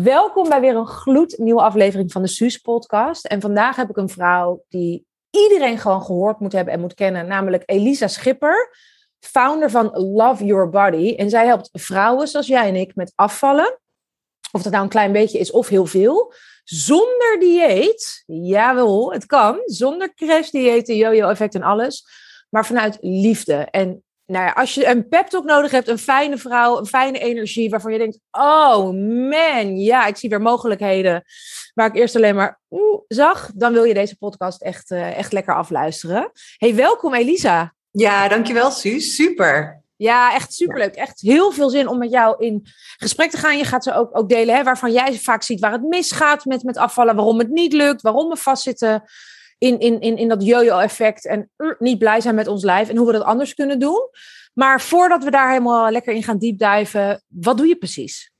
Welkom bij weer een gloednieuwe aflevering van de Suus podcast. En vandaag heb ik een vrouw die iedereen gewoon gehoord moet hebben en moet kennen, namelijk Elisa Schipper, founder van Love Your Body. En zij helpt vrouwen zoals jij en ik met afvallen, of dat nou een klein beetje is of heel veel, zonder dieet. Jawel, het kan, zonder crash dieet, yo-yo effect en alles, maar vanuit liefde. En nou ja, als je een pep talk nodig hebt, een fijne vrouw, een fijne energie, waarvan je denkt, oh man, ja, ik zie weer mogelijkheden waar ik eerst alleen maar oeh, zag, dan wil je deze podcast echt, uh, echt lekker afluisteren. Hey, welkom Elisa. Ja, dankjewel Suus, super. Ja, echt superleuk. Echt heel veel zin om met jou in gesprek te gaan. Je gaat ze ook, ook delen hè, waarvan jij vaak ziet waar het misgaat met, met afvallen, waarom het niet lukt, waarom we vastzitten in, in, in, in dat yo-yo-effect en uh, niet blij zijn met ons lijf en hoe we dat anders kunnen doen. Maar voordat we daar helemaal lekker in gaan diepduiven, wat doe je precies?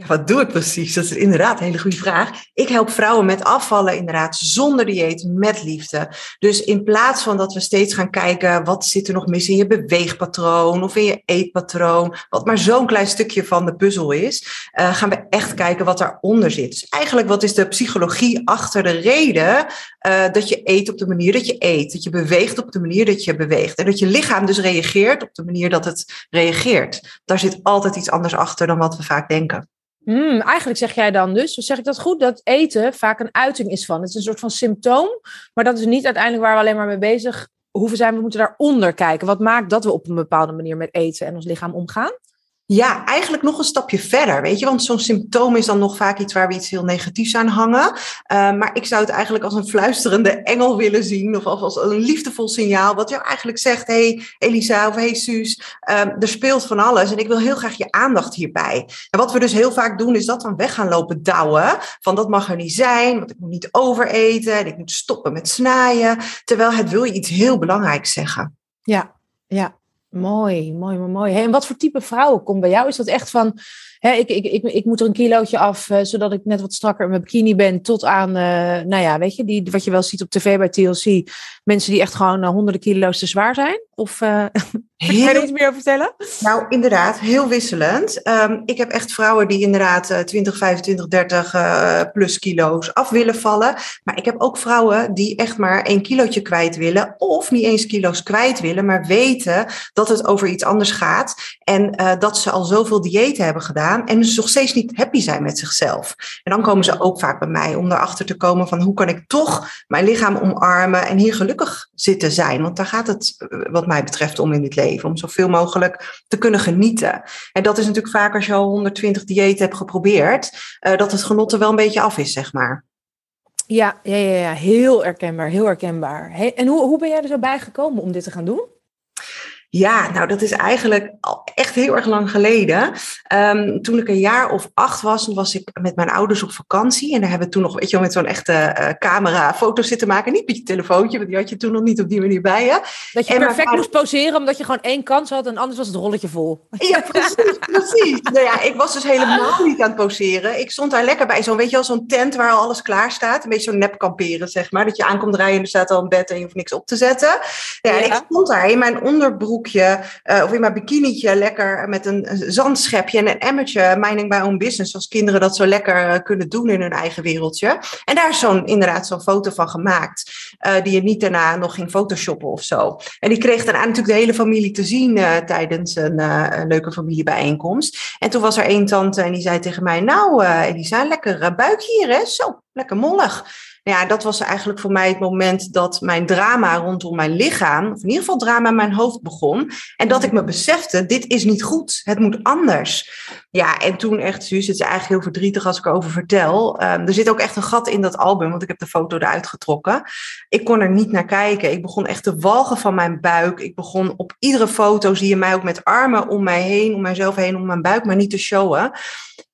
Ja, wat doe ik precies? Dat is inderdaad een hele goede vraag. Ik help vrouwen met afvallen inderdaad zonder dieet, met liefde. Dus in plaats van dat we steeds gaan kijken wat zit er nog mis in je beweegpatroon of in je eetpatroon, wat maar zo'n klein stukje van de puzzel is, uh, gaan we echt kijken wat daaronder zit. Dus eigenlijk wat is de psychologie achter de reden uh, dat je eet op de manier dat je eet, dat je beweegt op de manier dat je beweegt en dat je lichaam dus reageert op de manier dat het reageert. Daar zit altijd iets anders achter dan wat we vaak denken. Hmm, eigenlijk zeg jij dan dus, zeg ik dat goed, dat eten vaak een uiting is van. Het is een soort van symptoom, maar dat is niet uiteindelijk waar we alleen maar mee bezig hoeven zijn. We moeten daaronder kijken. Wat maakt dat we op een bepaalde manier met eten en ons lichaam omgaan? Ja, eigenlijk nog een stapje verder, weet je. Want zo'n symptoom is dan nog vaak iets waar we iets heel negatiefs aan hangen. Uh, maar ik zou het eigenlijk als een fluisterende engel willen zien. Of als een liefdevol signaal. Wat jou eigenlijk zegt, hey Elisa of hey Suus, uh, er speelt van alles. En ik wil heel graag je aandacht hierbij. En wat we dus heel vaak doen, is dat dan weg gaan lopen douwen. Van dat mag er niet zijn, want ik moet niet overeten. En ik moet stoppen met snijden. Terwijl het wil je iets heel belangrijks zeggen. Ja, ja. Mooi, mooi, mooi. Hey, en wat voor type vrouwen komt bij jou? Is dat echt van, hè, ik, ik, ik, ik moet er een kilootje af, uh, zodat ik net wat strakker in mijn bikini ben, tot aan, uh, nou ja, weet je, die, wat je wel ziet op tv bij TLC. Mensen die echt gewoon uh, honderden kilo's te zwaar zijn. Of. Kan je er iets meer over vertellen? Nou, inderdaad, heel wisselend. Um, ik heb echt vrouwen die inderdaad uh, 20, 25, 30 uh, plus kilo's af willen vallen. Maar ik heb ook vrouwen die echt maar één kilootje kwijt willen. Of niet eens kilo's kwijt willen, maar weten dat het over iets anders gaat. En dat ze al zoveel diëten hebben gedaan. En dus nog steeds niet happy zijn met zichzelf. En dan komen ze ook vaak bij mij om erachter te komen van hoe kan ik toch mijn lichaam omarmen en hier gelukkig zitten zijn. Want daar gaat het uh, wat mij betreft om in dit leven om zoveel mogelijk te kunnen genieten. En dat is natuurlijk vaak als je al 120 diëten hebt geprobeerd, uh, dat het genot er wel een beetje af is, zeg maar. Ja, ja, ja, ja. heel herkenbaar, heel herkenbaar. En hoe, hoe ben jij er zo bij gekomen om dit te gaan doen? Ja, nou dat is eigenlijk al echt heel erg lang geleden. Um, toen ik een jaar of acht was, was ik met mijn ouders op vakantie. En daar hebben we toen nog, weet je wel, met zo'n echte uh, camera foto's zitten maken. Niet met je telefoontje, want die had je toen nog niet op die manier bij je. Dat je en perfect vader... moest poseren, omdat je gewoon één kans had en anders was het rolletje vol. Ja, precies, precies. nou ja, ik was dus helemaal niet aan het poseren. Ik stond daar lekker bij zo'n, weet je wel, zo'n tent waar al alles klaar staat. Een beetje zo'n nep kamperen, zeg maar. Dat je aankomt rijden en er staat al een bed en je hoeft niks op te zetten. Ja, ja. en ik stond daar in mijn onderbroek uh, of in mijn bikinietje lekker met een, zandschepje en een emmertje minding my own business, als kinderen dat zo lekker uh, kunnen doen in hun eigen wereldje. En daar is zo'n, inderdaad zo'n foto van gemaakt, uh, die je niet daarna nog ging photoshoppen of zo. En die kreeg daarna natuurlijk de hele familie te zien tijdens een, leuke familiebijeenkomst. En toen was er één tante en die zei tegen mij, nou Elisa, lekker buikje hier hè, zo, lekker mollig ja, dat was eigenlijk voor mij het moment dat mijn drama rondom mijn lichaam, of in ieder geval drama in mijn hoofd begon. En dat ik me besefte, dit is niet goed, het moet anders. Ja, en toen echt, Suus, het is eigenlijk heel verdrietig als ik erover vertel. Um, er zit ook echt een gat in dat album, want ik heb de foto eruit getrokken. Ik kon er niet naar kijken. Ik begon echt te walgen van mijn buik. Ik begon op iedere foto, zie je mij ook met armen om mij heen, om mijzelf heen, om mijn buik, maar niet te showen.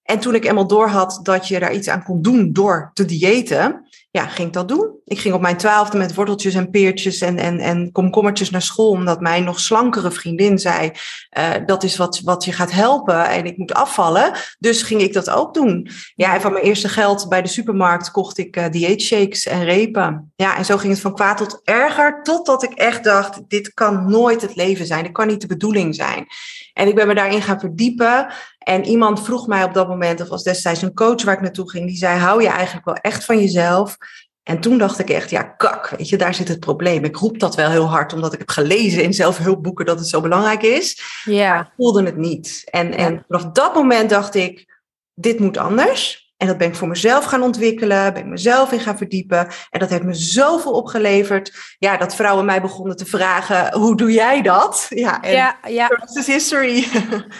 En toen ik eenmaal doorhad dat je daar iets aan kon doen door te diëten, ja, ging ik dat doen. Ik ging op mijn twaalfde met worteltjes en peertjes en, en, en komkommertjes naar school, omdat mijn nog slankere vriendin zei, uh, dat is wat, wat je gaat helpen en ik moet afvallen. Dus ging ik dat ook doen. Ja, en van mijn eerste geld bij de supermarkt kocht ik uh, dieetshakes en repen. Ja, en zo ging het van kwaad tot erger, totdat ik echt dacht, dit kan nooit het leven zijn, dit kan niet de bedoeling zijn. En ik ben me daarin gaan verdiepen. En iemand vroeg mij op dat moment, of was destijds een coach waar ik naartoe ging, die zei: hou je eigenlijk wel echt van jezelf? En toen dacht ik echt, ja, kak, weet je, daar zit het probleem. Ik roep dat wel heel hard, omdat ik heb gelezen in zelfhulpboeken dat het zo belangrijk is. Ja. Maar ik voelde het niet. En, en vanaf dat moment dacht ik, dit moet anders. En dat ben ik voor mezelf gaan ontwikkelen, ben ik mezelf in gaan verdiepen. En dat heeft me zoveel opgeleverd. Ja, dat vrouwen mij begonnen te vragen, hoe doe jij dat? Ja, en ja, ja. is history.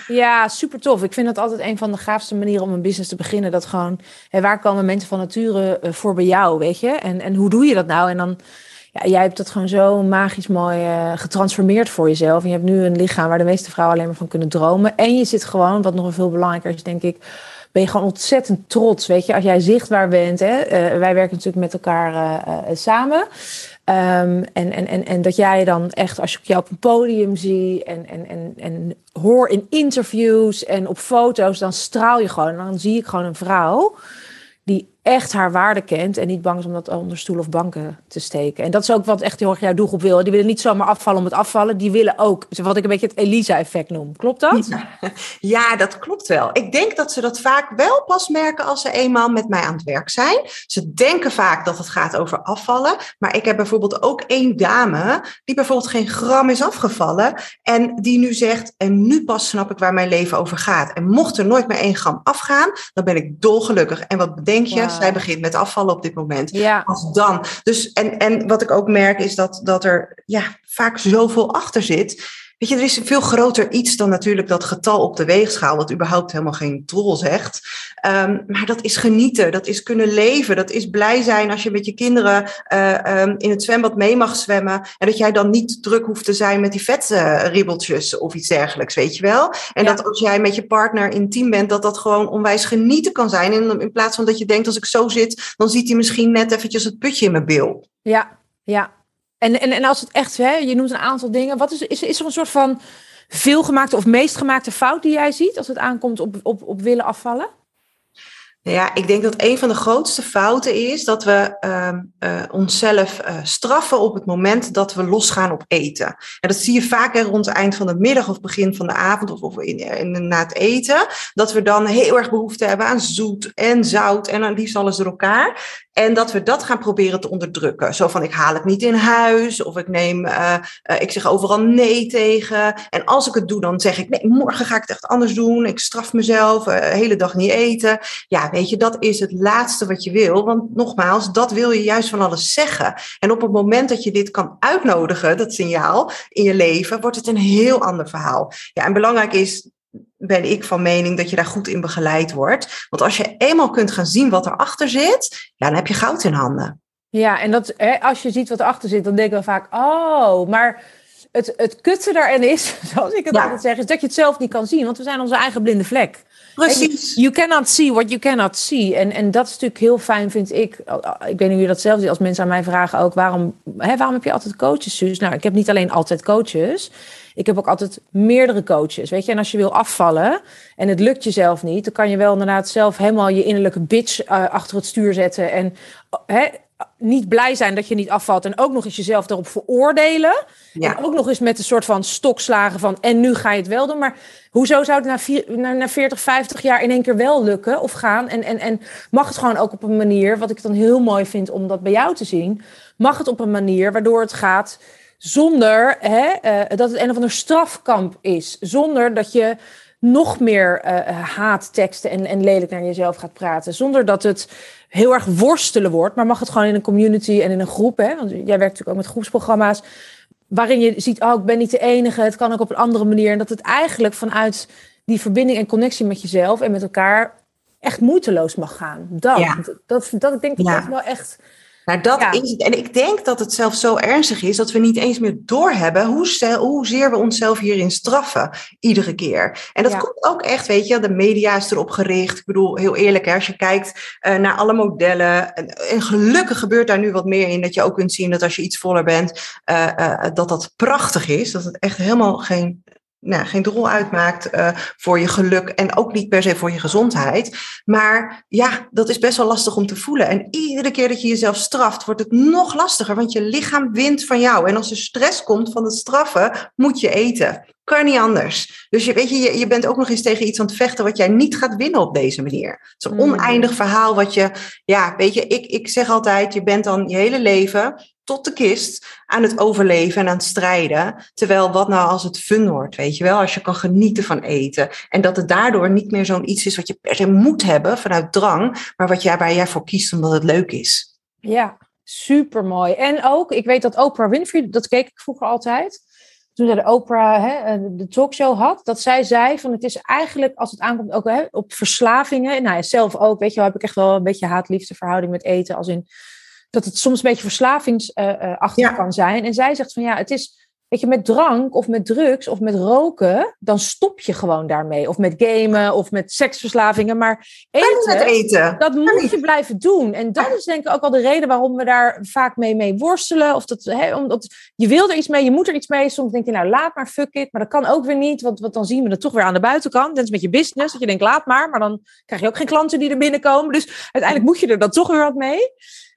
Ja, super tof. Ik vind dat altijd een van de gaafste manieren om een business te beginnen. Dat gewoon, hè, waar komen mensen van nature uh, voor bij jou, weet je? En, en hoe doe je dat nou? En dan, ja, jij hebt dat gewoon zo magisch mooi uh, getransformeerd voor jezelf. En je hebt nu een lichaam waar de meeste vrouwen alleen maar van kunnen dromen. En je zit gewoon, wat nog veel belangrijker is, denk ik ben je gewoon ontzettend trots. Weet je, als jij zichtbaar bent. Hè? Uh, wij werken natuurlijk met elkaar uh, uh, samen. Um, en, en, en, en dat jij dan echt, als je jou op een podium ziet en, en, en, en hoor in interviews en op foto's, dan straal je gewoon. Dan zie ik gewoon een vrouw echt haar waarde kent en niet bang is om dat onder stoel of banken te steken. En dat is ook wat echt heel erg jouw doelgroep wil. Die willen niet zomaar afvallen om het afvallen. Die willen ook, wat ik een beetje het Elisa-effect noem. Klopt dat? Ja. ja, dat klopt wel. Ik denk dat ze dat vaak wel pas merken als ze eenmaal met mij aan het werk zijn. Ze denken vaak dat het gaat over afvallen. Maar ik heb bijvoorbeeld ook één dame die bijvoorbeeld geen gram is afgevallen. En die nu zegt, en nu pas snap ik waar mijn leven over gaat. En mocht er nooit meer één gram afgaan, dan ben ik dolgelukkig. En wat bedenk je? Wow. Zij begint met afvallen op dit moment. Ja. Als dan. Dus, en, en wat ik ook merk is dat, dat er ja, vaak zoveel achter zit. Weet je, er is een veel groter iets dan natuurlijk dat getal op de weegschaal, wat überhaupt helemaal geen troll zegt. Um, maar dat is genieten, dat is kunnen leven, dat is blij zijn als je met je kinderen uh, um, in het zwembad mee mag zwemmen. En dat jij dan niet druk hoeft te zijn met die vetribbeltjes of iets dergelijks, weet je wel. En ja. dat als jij met je partner intiem bent, dat dat gewoon onwijs genieten kan zijn. In, in plaats van dat je denkt, als ik zo zit, dan ziet hij misschien net eventjes het putje in mijn bil. Ja, ja, en, en, en als het echt, hè, je noemt een aantal dingen. Wat is, is, is er een soort van veelgemaakte of meest gemaakte fout die jij ziet als het aankomt op, op, op willen afvallen? Ja, ik denk dat een van de grootste fouten is dat we uh, uh, onszelf uh, straffen op het moment dat we losgaan op eten. En dat zie je vaak rond het eind van de middag of begin van de avond of, of in, in, na het eten. Dat we dan heel erg behoefte hebben aan zoet en zout en aan liefst alles door elkaar. En dat we dat gaan proberen te onderdrukken. Zo van ik haal het niet in huis of ik neem, uh, ik zeg overal nee tegen. En als ik het doe, dan zeg ik nee, morgen ga ik het echt anders doen. Ik straf mezelf, de hele dag niet eten. Ja, weet je, dat is het laatste wat je wil. Want nogmaals, dat wil je juist van alles zeggen. En op het moment dat je dit kan uitnodigen, dat signaal in je leven, wordt het een heel ander verhaal. Ja, en belangrijk is ben ik van mening dat je daar goed in begeleid wordt. Want als je eenmaal kunt gaan zien wat erachter zit, ja, dan heb je goud in handen. Ja, en dat, hè, als je ziet wat erachter zit, dan denken we vaak, oh, maar het, het kutte daarin is, zoals ik het ja. altijd zeg, is dat je het zelf niet kan zien, want we zijn onze eigen blinde vlek. Precies. You cannot see what you cannot see. En, en dat is natuurlijk heel fijn, vind ik. Ik weet niet hoe je dat zelf ziet. Als mensen aan mij vragen ook, waarom, hè, waarom heb je altijd coaches, Suus? Nou, ik heb niet alleen altijd coaches. Ik heb ook altijd meerdere coaches, weet je. En als je wil afvallen en het lukt jezelf niet... dan kan je wel inderdaad zelf helemaal je innerlijke bitch uh, achter het stuur zetten... en hè, niet blij zijn dat je niet afvalt... en ook nog eens jezelf daarop veroordelen. Ja. En ook nog eens met een soort van stokslagen van... en nu ga je het wel doen. Maar hoezo zou het na, vier, na, na 40, 50 jaar in één keer wel lukken of gaan? En, en, en mag het gewoon ook op een manier... wat ik dan heel mooi vind om dat bij jou te zien... mag het op een manier waardoor het gaat zonder hè, uh, dat het een of ander strafkamp is. Zonder dat je nog meer uh, haatteksten en, en lelijk naar jezelf gaat praten. Zonder dat het heel erg worstelen wordt. Maar mag het gewoon in een community en in een groep. Hè? Want jij werkt natuurlijk ook met groepsprogramma's. Waarin je ziet, oh, ik ben niet de enige. Het kan ook op een andere manier. En dat het eigenlijk vanuit die verbinding en connectie met jezelf en met elkaar echt moeiteloos mag gaan. Dat, ja. dat, dat, dat, ik denk dat ja. dat wel echt nou, dat ja. is het. En ik denk dat het zelfs zo ernstig is dat we niet eens meer doorhebben hoe hoezeer we onszelf hierin straffen, iedere keer. En dat ja. komt ook echt, weet je, de media is erop gericht. Ik bedoel, heel eerlijk, hè, als je kijkt uh, naar alle modellen. En, en, gelukkig gebeurt daar nu wat meer in, dat je ook kunt zien dat als je iets voller bent, uh, uh, dat dat prachtig is. Dat het echt helemaal geen nou, geen rol uitmaakt uh, voor je geluk en ook niet per se voor je gezondheid. Maar ja, dat is best wel lastig om te voelen. En iedere keer dat je jezelf straft, wordt het nog lastiger, want je lichaam wint van jou. En als er stress komt van het straffen, moet je eten. Kan niet anders. Dus je, weet je, je, je bent ook nog eens tegen iets aan het vechten wat jij niet gaat winnen op deze manier. Het is een Mm. oneindig verhaal wat je, ja, weet je, ik, ik zeg altijd, je bent dan je hele leven tot de kist aan het overleven en aan het strijden. Terwijl wat nou als het fun wordt, weet je wel, als je kan genieten van eten. En dat het daardoor niet meer zo'n iets is wat je per se moet hebben vanuit drang, maar wat jij, waar jij voor kiest omdat het leuk is. Ja, super mooi. En ook, ik weet dat Oprah Winfrey, dat keek ik vroeger altijd. Toen zij de Oprah, hè, eh, de talkshow had, dat zij zei van het is eigenlijk, als het aankomt ook hè, op verslavingen, nou ja, zelf ook, weet je wel, heb ik echt wel een beetje haat-liefde verhouding met eten, als in dat het soms een beetje verslavingsachtig Ja. kan zijn. En zij zegt van ja, het is, weet je, met drank of met drugs of met roken, dan stop je gewoon daarmee. Of met gamen of met seksverslavingen, maar eten, eten. dat moet je blijven doen. En dat is denk ik ook wel de reden waarom we daar vaak mee, mee worstelen. Of dat, hè, omdat je wil er iets mee, je moet er iets mee. Soms denk je, nou laat maar, fuck it. Maar dat kan ook weer niet, want, want dan zien we het toch weer aan de buitenkant. Dat is met je business, dat je denkt, laat maar. Maar dan krijg je ook geen klanten die er binnenkomen. Dus uiteindelijk moet je er dan toch weer wat mee.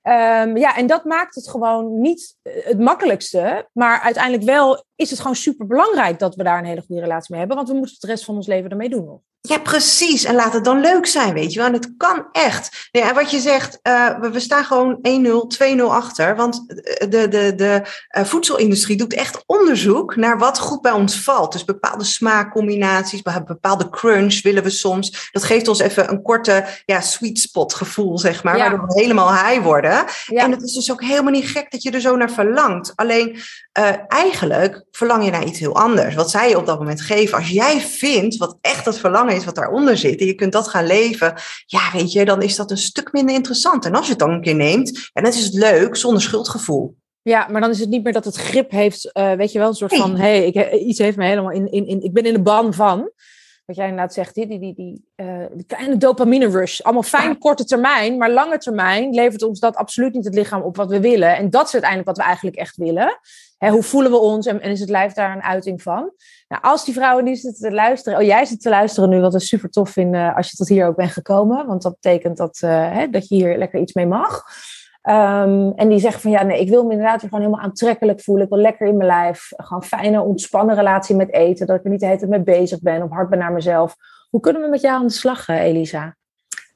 Ehm, ja, en dat maakt het gewoon niet eh, het makkelijkste. Maar uiteindelijk wel is het gewoon super belangrijk dat we daar een hele goede relatie mee hebben. Want we moeten het de rest van ons leven ermee doen. Ja, precies. En laat het dan leuk zijn, weet je wel. En het kan echt. Ja, en wat je zegt, eh, we, we staan gewoon 1-0, 2-0 achter. Want de, de, de eh, voedselindustrie doet echt onderzoek naar wat goed bij ons valt. Dus bepaalde smaakcombinaties, be- bepaalde crunch willen we soms. Dat geeft ons even een korte ja, sweet spot gevoel, zeg maar. Ja. Waardoor we helemaal high worden. Ja. En het is dus ook helemaal niet gek dat je er zo naar verlangt. Alleen eh, eigenlijk verlang je naar iets heel anders. Wat zij je op dat moment geven. Als jij vindt wat echt het verlangen is wat daaronder zit. En je kunt dat gaan leven. Ja, weet je, dan is dat een stuk minder interessant. En als je het dan een keer neemt. En dan is het leuk zonder schuldgevoel. Ja, maar dan is het niet meer dat het grip heeft, eh, weet je wel, een soort van, hé, hey, ik, iets heeft me helemaal in, in, in, ik ben in de ban van. Wat jij inderdaad zegt, die, die, die, die, eh, die kleine dopamine rush. Allemaal fijn Ja. korte termijn, maar lange termijn levert ons dat absoluut niet het lichaam op wat we willen. En dat is uiteindelijk wat we eigenlijk echt willen. Hè, hoe voelen we ons en, en is het lijf daar een uiting van? Nou, als die vrouwen die zitten te luisteren, oh jij zit te luisteren nu, wat we super tof vinden als je tot hier ook bent gekomen. Want dat betekent dat, eh, hè, dat je hier lekker iets mee mag. Ehm, en die zeggen van ja, nee, ik wil me inderdaad gewoon helemaal aantrekkelijk voelen. Ik wil lekker in mijn lijf. Gewoon fijne, ontspannen relatie met eten. Dat ik er niet de hele tijd mee bezig ben. Of hard ben naar mezelf. Hoe kunnen we met jou aan de slag, eh, Elisa?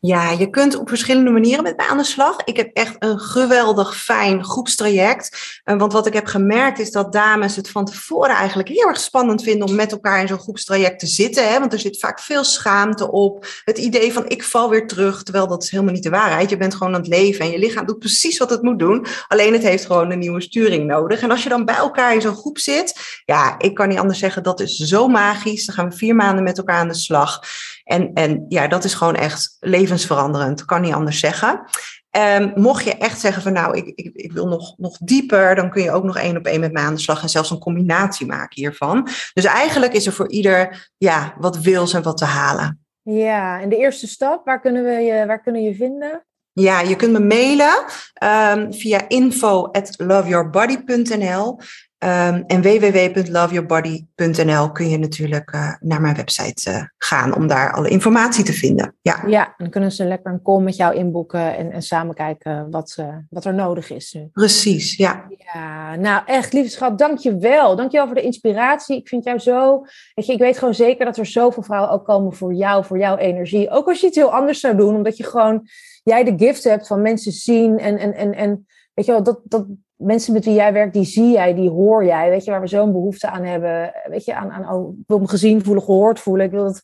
Ja, je kunt op verschillende manieren met mij aan de slag. Ik heb echt een geweldig fijn groepstraject. Eh, Want wat ik heb gemerkt is dat dames het van tevoren eigenlijk heel erg spannend vinden om met elkaar in zo'n groepstraject te zitten. Hè? Want er zit vaak veel schaamte op. Het idee van ik val weer terug, terwijl dat is helemaal niet de waarheid. Je bent gewoon aan het leven en je lichaam doet precies wat het moet doen. Alleen het heeft gewoon een nieuwe sturing nodig. En als je dan bij elkaar in zo'n groep zit, ja, ik kan niet anders zeggen, dat is zo magisch. Dan gaan we vier maanden met elkaar aan de slag. En, en ja, dat is gewoon echt levensveranderend. Kan niet anders zeggen. Ehm, mocht je echt zeggen van nou, ik, ik, ik wil nog, nog dieper, dan kun je ook nog één op één met mij aan de slag en zelfs een combinatie maken hiervan. Dus eigenlijk is er voor ieder ja, wat wils en wat te halen. Ja, en de eerste stap, waar kunnen we je, waar kunnen je vinden? Ja, je kunt me mailen um, via info at loveyourbody.nl um, en www.loveyourbody.nl kun je natuurlijk uh, naar mijn website uh, gaan om daar alle informatie te vinden. Ja, ja dan kunnen ze lekker een call met jou inboeken en, en samen kijken wat, uh, wat er nodig is nu. Precies, ja. Ja, nou echt, lieve schat, dank je wel. Dank je wel voor de inspiratie. Ik vind jou zo, weet je, ik weet gewoon zeker dat er zoveel vrouwen ook komen voor jou, voor jouw energie. Ook als je het heel anders zou doen, omdat je gewoon, jij de gift hebt van mensen zien en, en, en, en weet je wel, dat, dat mensen met wie jij werkt, die zie jij, die hoor jij, weet je, waar we zo'n behoefte aan hebben, weet je, aan, aan oh, ik wil me gezien voelen, gehoord voelen, ik wil dat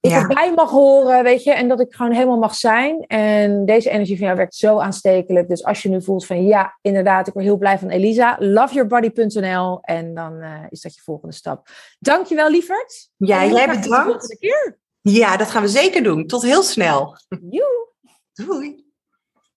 ik ja. erbij mag horen, weet je, en dat ik gewoon helemaal mag zijn. En deze energie van jou werkt zo aanstekelijk. Dus als je nu voelt van ja, inderdaad, ik word heel blij van Elisa, loveyourbody.nl en dan uh, is dat je volgende stap. Dankjewel, lieverd. Ja, jij bedankt. keer. Ja, dat gaan we zeker doen. Tot heel snel. Joe. Doei.